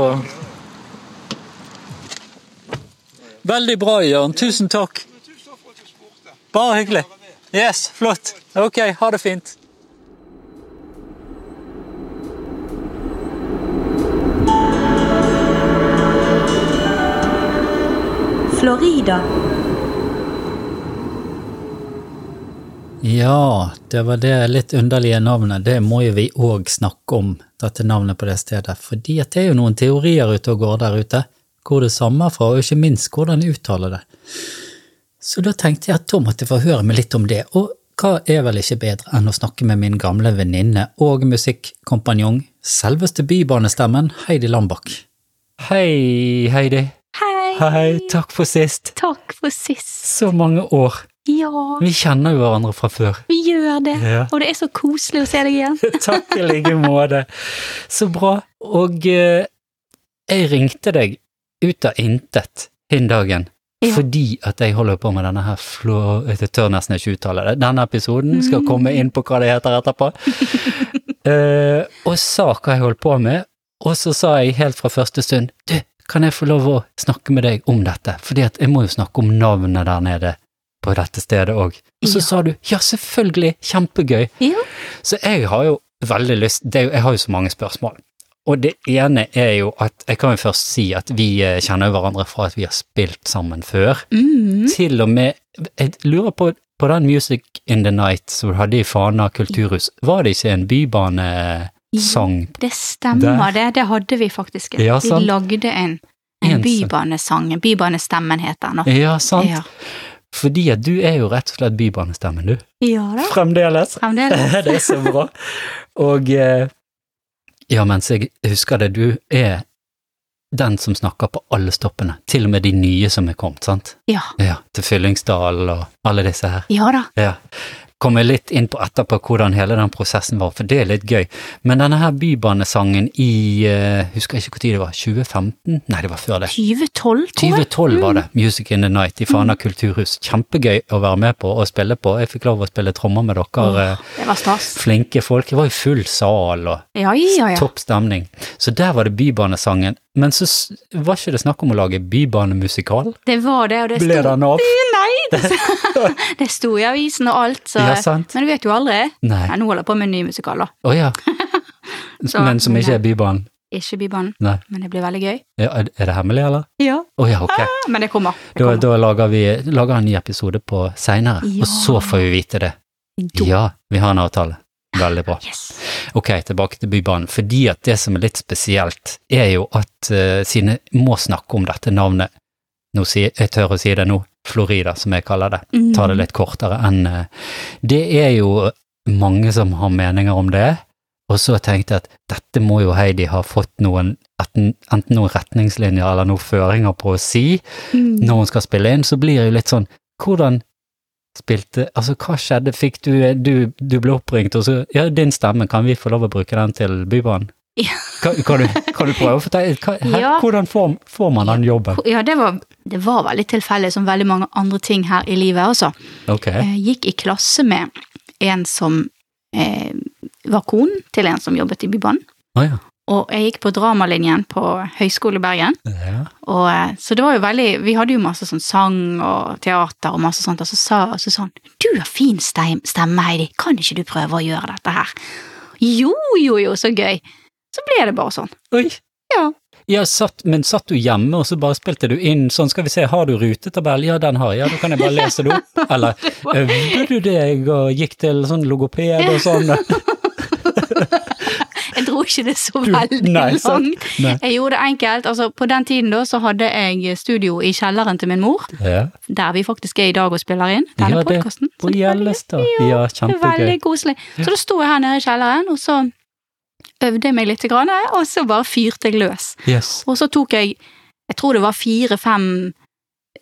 Veldig bra, Jørn. Tusen takk. Bare hyggelig. Yes, flott. Ok, ha det fint. Florida. Ja, det var det litt underlige navnet. Det må jo vi òg snakke om, dette navnet på det stedet. Fordi at det er jo noen teorier ute og går der ute, hvor det stammer fra, og ikke minst hvordan uttaler det. Så da tenkte jeg at da måtte jeg få høre meg litt om det, og hva er vel ikke bedre enn å snakke med min gamle venninne og musikkompanjong, selveste bybanestemmen Heidi Lambakk. Hei, Heidi. Hei. Hei, takk for sist. Takk for sist. Så mange år. Ja, Vi kjenner jo hverandre fra før. vi gjør det. Ja. Og det er så koselig å se deg igjen. Takk i like måte. Så bra. Og eh, jeg ringte deg ut av intet den dagen. Ja. Fordi at jeg holder på med denne her flå... Jeg tør nesten ikke uttale det. Denne episoden skal komme inn på hva det heter etterpå. Eh, og sa hva jeg holdt på med, og så sa jeg helt fra første stund Du, kan jeg få lov å snakke med deg om dette? Fordi at jeg må jo snakke om navnet der nede på dette stedet òg. Og så Ja. sa du ja, selvfølgelig, kjempegøy. Ja. Så jeg har jo veldig lyst det, Jeg har jo så mange spørsmål. Og det ene er jo at Jeg kan jo først si at vi eh, kjenner hverandre fra at vi har spilt sammen før. Mm. Til og med Jeg lurer på på den Music in the Night som du hadde i Fana kulturhus, var det ikke en bybanesang? Det stemmer, det. Det hadde vi faktisk. Ja, vi lagde en, En en sang. bybanesang. En bybanestemmen heter den nå. Ja, sant? Ja. Fordi at du er jo rett og slett bybanestemmen, du. ja da, Fremdeles. fremdeles. det er så bra. Og eh, ja, mens jeg husker det, du er den som snakker på alle stoppene, til og med de nye som er kommet, sant? Ja. Ja, til Fyllingsdal og alle disse her. Ja da. Ja. Kommer litt inn på etterpå hvordan hele den prosessen var, for det er litt gøy. Men denne her bybanesangen i, uh, husker jeg ikke når det var, 2015? Nei, det var før det. 2012, tror jeg. 2012 var det, Music in the Night i Fana kulturhus. Kjempegøy å være med på og spille på. Jeg fikk lov å spille trommer med dere. Oh, Det var stas. Flinke folk. Det var jo full sal og Ja, ja, ja. topp stemning. Så der var det bybanesangen. Men så var ikke det snakk om å lage bybanemusikal? Det var det, og det Ble den av? Nei! Det, det sto i avisen og alt, så Ja, sant. Men du vet jo aldri. Nei. Ja, nå holder jeg på med en ny musikal, da. Oh, ja. Så- Men som ikke er bybanen? Ikke Bybanen, Nei. men det blir veldig gøy. Ja, er det hemmelig, eller? Ja. Oh, ja, ok. Men det kommer. Det Da, kommer. da lager vi lager en ny episode på seinere, Ja. og så får vi vite det. Ja, vi har en avtale. Veldig bra. Yes. Ok, tilbake til Bybanen. Fordi at det som er litt spesielt, er jo at uh, siden jeg må snakke om dette navnet, nå si, jeg tør å si det nå, Florida, som jeg kaller det, Mm. ta det litt kortere enn uh, Det er jo mange som har meninger om det, og så tenkte jeg at dette må jo Heidi ha fått noen, enten, enten noen retningslinjer eller noen føringer på å si Mm. når hun skal spille inn, så blir det jo litt sånn, hvordan spilte, altså hva skjedde, fikk du, du, du ble oppringt, og så, ja, din stemme, kan vi få lov å bruke den til Bybanen? Ja. Kan, kan, du, kan du prøve å fortelle Ja. hvordan får, får man den jobben? Ja, det var, det var veldig tilfeldig, som veldig mange andre ting her i livet, altså. Okay. Jeg gikk i klasse med en som eh, var konen til en som jobbet i Bybanen. Ah, ja. Og jeg gikk på dramalinjen på Høgskolen i Bergen. ja. Og, eh, så det var jo veldig Vi hadde jo masse sånn sang og teater og masse sånt, og så sa hun sånn Du har fin stemme, Heidi, kan ikke du prøve å gjøre dette her? Jo, jo, jo, så gøy. Så ble det bare sånn. Oi. Ja. Ja, satt, men satt du hjemme og så bare spilte du inn sånn, skal vi se, har du rutetabell? Ja, den har jeg, ja, da kan jeg bare lese det opp. Eller øvde du deg og gikk til sånn logoped og sånn? Jeg dro ikke det så veldig nei, langt. Nei. Jeg gjorde det enkelt. Altså, på den tiden da så hadde jeg studio i kjelleren til min mor, Ja, der vi faktisk er i dag og spiller inn denne Ja, det- podkasten. på Gjellestad. Ja, kjempegøy. Veldig koselig. Så da sto jeg her nede i kjelleren, og så øvde jeg meg litt, og så bare fyrte jeg løs. Yes. Og så tok jeg, jeg tror det var fire-fem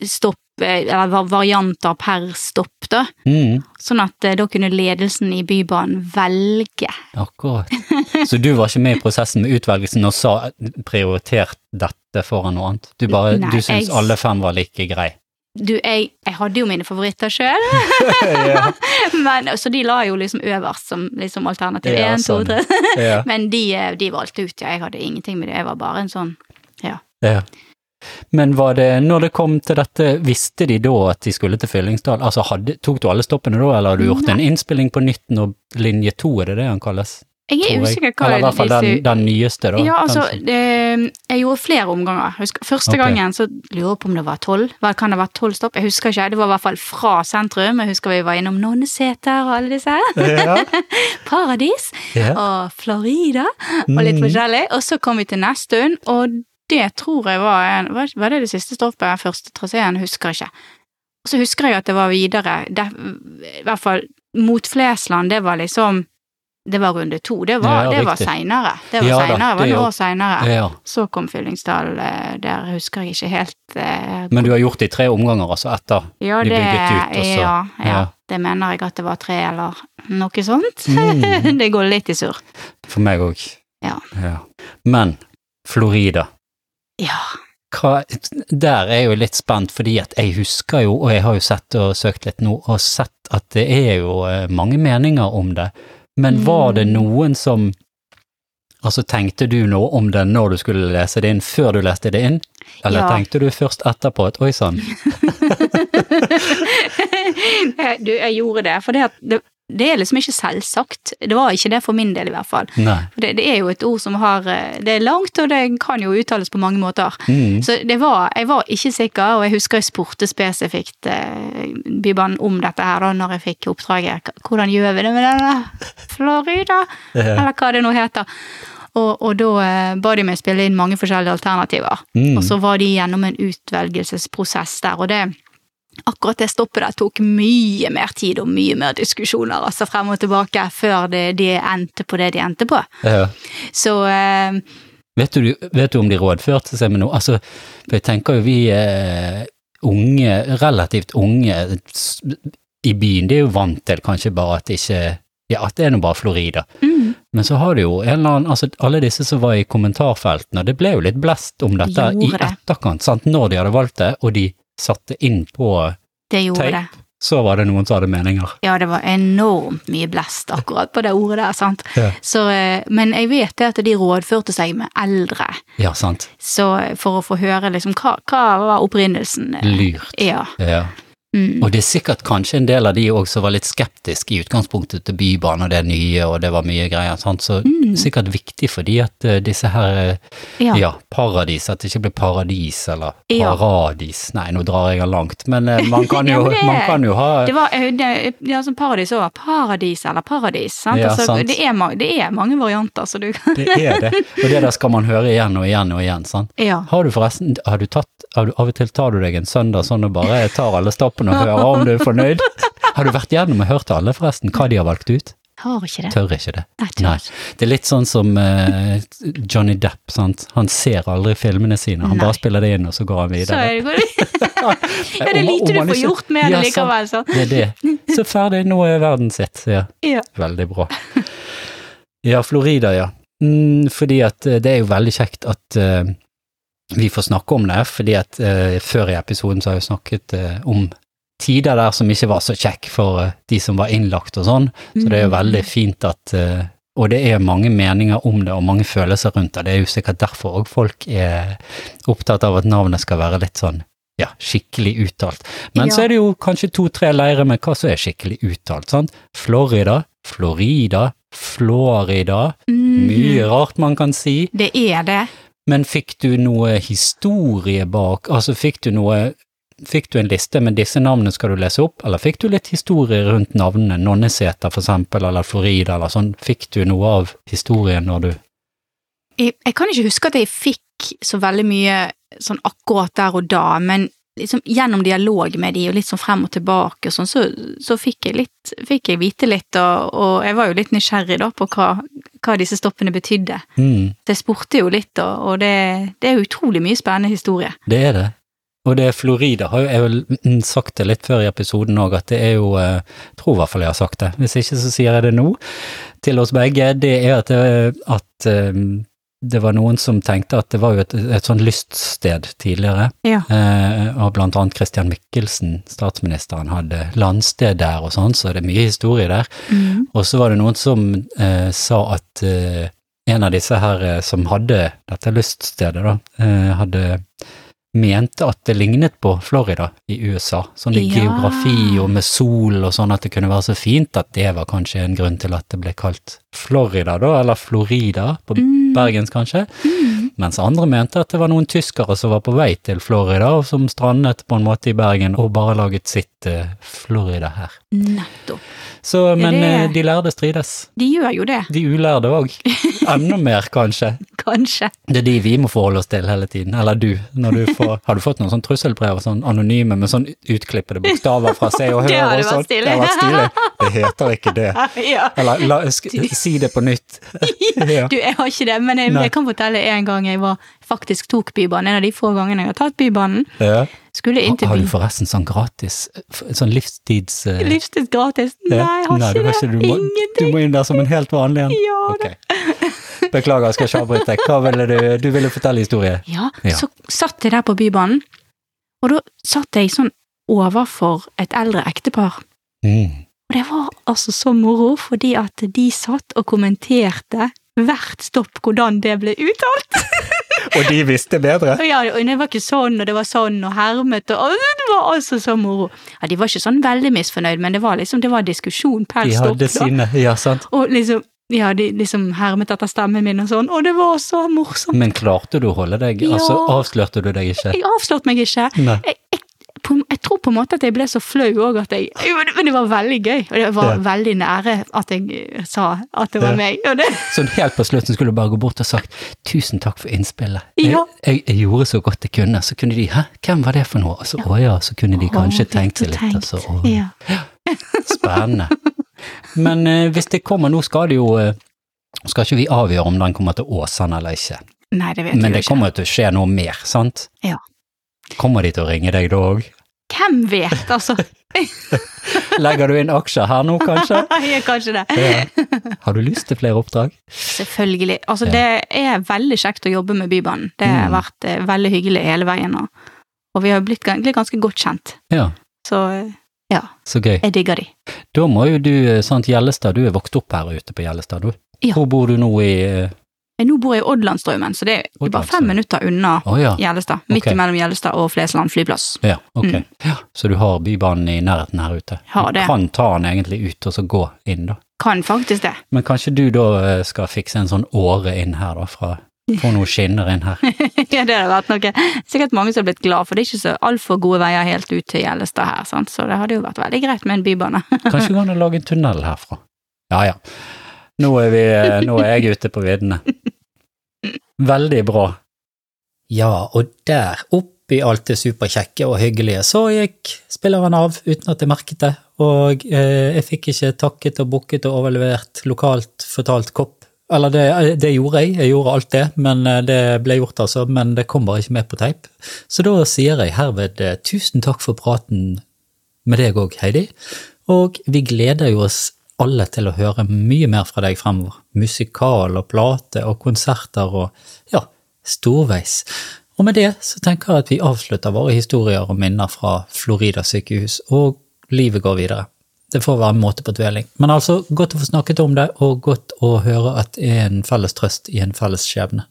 stopp, eller varianter per stopp, da. Mm, Sånn at eh, da kunne ledelsen i Bybanen velge. akkurat. Så du var ikke med i prosessen med utvelgelsen og sa prioritert dette foran noe annet? Du bare, Nei, du syns jeg- alle fem var like grei? Du, jeg, jeg hadde jo mine favoritter sjøl, så de la jo liksom øverst som liksom alternativ Ja, én, to, sånn. tre. ja. Men de, eh, de valgte ut, ja. Jeg hadde ingenting med det. Jeg var bare en sånn Ja. Men var det, når det kom til dette, visste de da at de skulle til Fyllingsdal? Altså, hadde, tok du alle stoppene da, eller har du gjort en innspilling på nytt når linje to, er det det han kalles? Jeg er usikker hva Eller i hvert fall den, den nyeste, da. Ja, altså, det, jeg gjorde flere omganger. Husker, første okay. gangen så lurer jeg på om det var tolv. Kan det ha vært tolv stopp? Jeg husker ikke. Det var i hvert fall fra sentrum. Jeg husker vi var innom Nonneseter og alle disse her. ja. Paradis ja. og Florida og litt Mm. forskjellig. Og så kom vi til Nesttun, og det tror jeg var en Var det det siste stoppet? Første traseen? Husker ikke. Og så husker jeg at det var videre. Det, I hvert fall mot Flesland, det var liksom Det var runde to. Det var, Ja, det var seinere. Det var Ja seinere, det var noen år seinere. ja. Så kom Fyllingsdal, eh, der husker jeg ikke helt eh, Men du har gjort det i tre omganger, altså, etter ja, de det, bygget ut, og så ja, ja, ja. det mener jeg at det var tre eller noe sånt. Mm. det går litt i surr. For meg òg. Ja. Men Florida, Ja. hva, der er jeg jo litt spent, fordi at jeg husker jo, og jeg har jo sett og søkt litt nå, og sett at det er jo eh, mange meninger om det. Men var det Mm. noen som Altså, tenkte du noe om det når du skulle lese det inn, før du leste det inn? Eller Ja. tenkte du først etterpå at oi sann, du, jeg gjorde det, for det, at det, er liksom ikke selvsagt. Det var ikke det for min del, i hvert fall. Det, det er jo et ord som har eh, Det er langt, og det kan jo uttales på mange måter. Mm. Så det var, jeg var ikke sikker, og jeg husker jeg spurte spesifikt eh, Bybanen om dette her da når jeg fikk oppdraget. Hvordan gjør vi det med denne Florida? Eller hva det nå heter. Og, og da eh, ba de meg spille inn mange forskjellige alternativer. Mm. Og så var de gjennom en utvelgelsesprosess der, og det Akkurat det stoppet der tok mye mer tid og mye mer diskusjoner, altså frem og tilbake, før det, de endte på det de endte på. Ja. Så eh, Vet du, vet du om de rådførte seg med noe? Altså, jeg tenker jo vi eh, unge, relativt unge i byen, de er jo vant til kanskje bare at det ikke Ja, at det er nå bare Florida. mm, Men så har du jo en eller annen Altså, alle disse som var i kommentarfeltene, det ble jo litt blest om dette i Gjorde det. etterkant, sant? Når de hadde valgt det, og de satte inn på Tape. Så var det noen som hadde meninger. Ja, det var enormt mye blest akkurat på det ordet der, sant. Ja. Så, eh, men jeg vet det at de rådførte seg med eldre, Ja, sant. så for å få høre liksom hva, hva var opprinnelsen. eh, Lurt. Ja. Ja. Mm. Og det er sikkert kanskje en del av de òg som var litt skeptiske i utgangspunktet til Bybanen og det nye, og det var mye greier. Sant? Så Mm. sikkert viktig for de at eh, disse her eh, Ja. ja. paradis, at det ikke blir paradis eller Ja. paradis. Nei, nå drar jeg den langt, men eh, man kan jo, ja, det- man kan jo ha Det var det, ja, som paradis òg. Paradis eller paradis. Sant? Altså, sant. Det, er, det er mange varianter, så du kan Det er det. Og det der skal man høre igjen og igjen og igjen. sant? Ja. Har du forresten, har du tatt, har du, av og til tar du deg en søndag sånn og bare tar alle stoppene og hører om du er fornøyd? Har du vært gjennom og hørt alle forresten, hva de har valgt ut? Har ikke det. Tør ikke det. Nei, Nei. Det er litt sånn som uh, Johnny Depp, sant. Han ser aldri filmene sine, han Nei. bare spiller det inn, og så går han videre. Så er det, ja, det er lite du får gjort med det likevel, så. Det er det. Så ferdig, nå er verden sitt. Ja. Ja. Veldig bra. Ja, Florida, ja. Mm, fordi at eh, det er jo veldig kjekt at uh, vi får snakke om det, fordi at uh, før i episoden så har jeg snakket uh, om tider der som ikke var så kjekk for eh, de som var innlagt og sånn, så det er jo veldig fint at eh, og det er mange meninger om det og mange følelser rundt det. Det er jo sikkert derfor òg folk er opptatt av at navnet skal være litt sånn ja, skikkelig uttalt. Men Ja. så er det jo kanskje to-tre leirer med hva som er skikkelig uttalt, sant? Florida, Florida, Florida, Mm. mye rart man kan si. Det er det. Men fikk du noe historie bak, altså fikk du noe Fikk du en liste med disse navnene skal du lese opp, eller fikk du litt historie rundt navnene, Nonneseter for eksempel, eller Florida, eller sånn, fikk du noe av historien når du Jeg, jeg kan ikke huske at jeg fikk så veldig mye sånn akkurat der og da, men liksom gjennom dialog med de og litt sånn frem og tilbake og sånn, så, så fikk jeg litt, fikk jeg vite litt, og, og jeg var jo litt nysgjerrig da på hva, hva disse stoppene betydde. mm, Så jeg spurte jo litt, og, og det, det er utrolig mye spennende historie. Det er det. Og det er Florida, har jo jeg mm, sagt det litt før i episoden òg, at det er jo eh, Jeg tror i hvert fall jeg har sagt det, hvis ikke så sier jeg det nå, til oss begge. Det er at, det, at eh, det var noen som tenkte at det var jo et, et sånn lyststed tidligere. Ja. Eh, og blant annet Christian Michelsen, statsministeren, hadde landsted der og sånn, så det er mye historie der. Mm. Og så var det noen som eh, sa at eh, en av disse her eh, som hadde dette lyststedet, da, eh, hadde mente at det lignet på Florida i USA. Sånn i Ja. geografi og med sol og sånn, at det kunne være så fint at det var kanskje en grunn til at det ble kalt Florida, da, eller Florida, på Mm. bergens, kanskje. Mens andre mente at det var noen tyskere som var på vei til Florida, og som strandet på en måte i Bergen og bare laget sitt uh, Florida her. Nettopp. Så, men det- eh, de lærde strides. De gjør jo det, De ulærde òg. Enda mer, kanskje. Kanskje. Det er de vi må forholde oss til hele tiden. Eller du. Du får, har du fått noen sånn trusselbrev, sånn anonyme med sånn utklippede bokstaver fra Se og Hør? Det hadde vært sånn? stilig. Det vært stilig. Det heter ikke det. ja. Eller la, si det på nytt. Ja. Du, jeg har ikke det, men jeg, jeg kan fortelle en gang jeg var, faktisk tok Bybanen. En av de få gangene jeg har tatt Bybanen. Ja. Skulle inn til Har du forresten sånn gratis, sånn livstids... Uh... Livstids gratis. Nei, jeg har Nei, ikke det. Du må, du må inn der som en helt vanlig en. Ja, okay. Beklager, skal ikke avbryte. Hva ville du Du ville fortelle historie? Ja, Ja. så satt jeg der på Bybanen, og da satt jeg sånn overfor et eldre ektepar. Mm. Og det var altså så moro, fordi at de satt og kommenterte hvert stopp hvordan det ble uttalt. Og de visste bedre? Ja, og det var ikke sånn, og det var sånn, og hermet, og det var altså så moro. Ja, de var ikke sånn veldig misfornøyd, men det var liksom, det var diskusjon per stopp. De hadde stopp, sine Ja, sant. Og liksom, ja, de liksom hermet etter stemmen min og sånn, og det var så morsomt. Men klarte du å holde deg? Ja. Altså, avslørte du deg ikke? Jeg avslørte meg ikke. Nei. Jeg, jeg, jeg tror på en måte at jeg ble så flau òg at jeg Men det var veldig gøy, og det var Ja. veldig nære at jeg eh, sa at det var Ja. meg. Det, Sånn helt på slutten skulle du bare gå bort og sagt 'tusen takk for innspillet'. Jeg, Ja. jeg, jeg gjorde så godt jeg kunne. Så kunne de 'hæ, hvem var det for noe?' Og så 'å ja', så kunne de kanskje Å, tenkt så seg litt. tenkt. Altså, å, Ja. Spennende. Men eh, hvis det kommer nå, skal det jo eh, Skal ikke vi avgjøre om den kommer til Åsane eller ikke. Nei, det vet Men det ikke. kommer til å skje noe mer, sant? Ja. Kommer de til å ringe deg da òg? Hvem vet, altså? Legger du inn aksjer her nå, kanskje? ja, kanskje det. Ja. Har du lyst til flere oppdrag? Selvfølgelig. Altså, Ja. det er veldig kjekt å jobbe med Bybanen. Det har Mm. vært eh, veldig hyggelig hele veien, og, og vi har blitt egentlig ganske godt kjent. Ja, Så ja, så gøy. jeg digger de. Da må jo du, eh, sant, Gjellestad, du er vokst opp her ute på Gjellestad, du? Ja. Hvor bor du nå i eh, Nå bor jeg i Oddlandstraumen, så det er bare fem minutter unna oh, ja. Gjellestad. Midt okay. mellom Gjellestad og Flesland flyplass. ja, ok. Mm. Ja, så du har Bybanen i nærheten her ute? Har det. Du kan ta den egentlig ut og så gå inn, da. Kan faktisk det. Men kanskje du da eh, skal fikse en sånn åre inn her, da, fra Få noen skinner inn her. ja, det har vært noe. Sikkert mange som har blitt glad, for det er ikke så altfor gode veier helt ut til Gjellestad her, sant? så det hadde jo vært veldig greit med en bybane. Kanskje vi kan lage en tunnel herfra. Ja ja. Nå er, vi, eh, nå er jeg ute på viddene. Veldig bra. Ja, og der oppi alt det superkjekke og hyggelige, så gikk spilleren av uten at jeg merket det, og eh, jeg fikk ikke takket og bukket og overlevert lokalt fortalt kopp. Eller det, det gjorde jeg, jeg gjorde alt det, men eh, det ble gjort altså, men det kom bare ikke med på teip. Så da sier jeg herved eh, tusen takk for praten med deg òg, Heidi, og vi gleder jo oss alle til å høre mye mer fra deg fremover. Musikal og plate og konserter og ja, storveis. Og med det så tenker jeg at vi avslutter våre historier og minner fra Florida sykehus, og livet går videre. Det får være en måte på dveling. Men altså, godt å få snakket om det, og godt å høre at det er en felles trøst i en felles skjebne.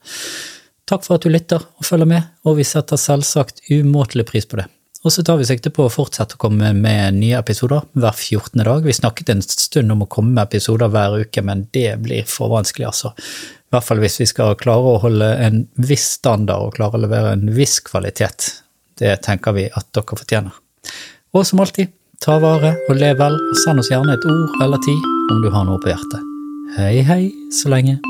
Takk for at du lytter og følger med, og vi setter selvsagt umåtelig pris på det. Og så tar vi sikte på å fortsette å komme med nye episoder hver 14. dag. Vi snakket en stund om å komme med episoder hver uke, men det blir for vanskelig, altså. I hvert fall hvis vi skal klare å holde en viss standard og klare å levere en viss kvalitet. Det tenker vi at dere fortjener. Og som alltid, ta vare og lev vel, og send oss gjerne et ord eller ti om du har noe på hjertet. Hei, hei, så lenge.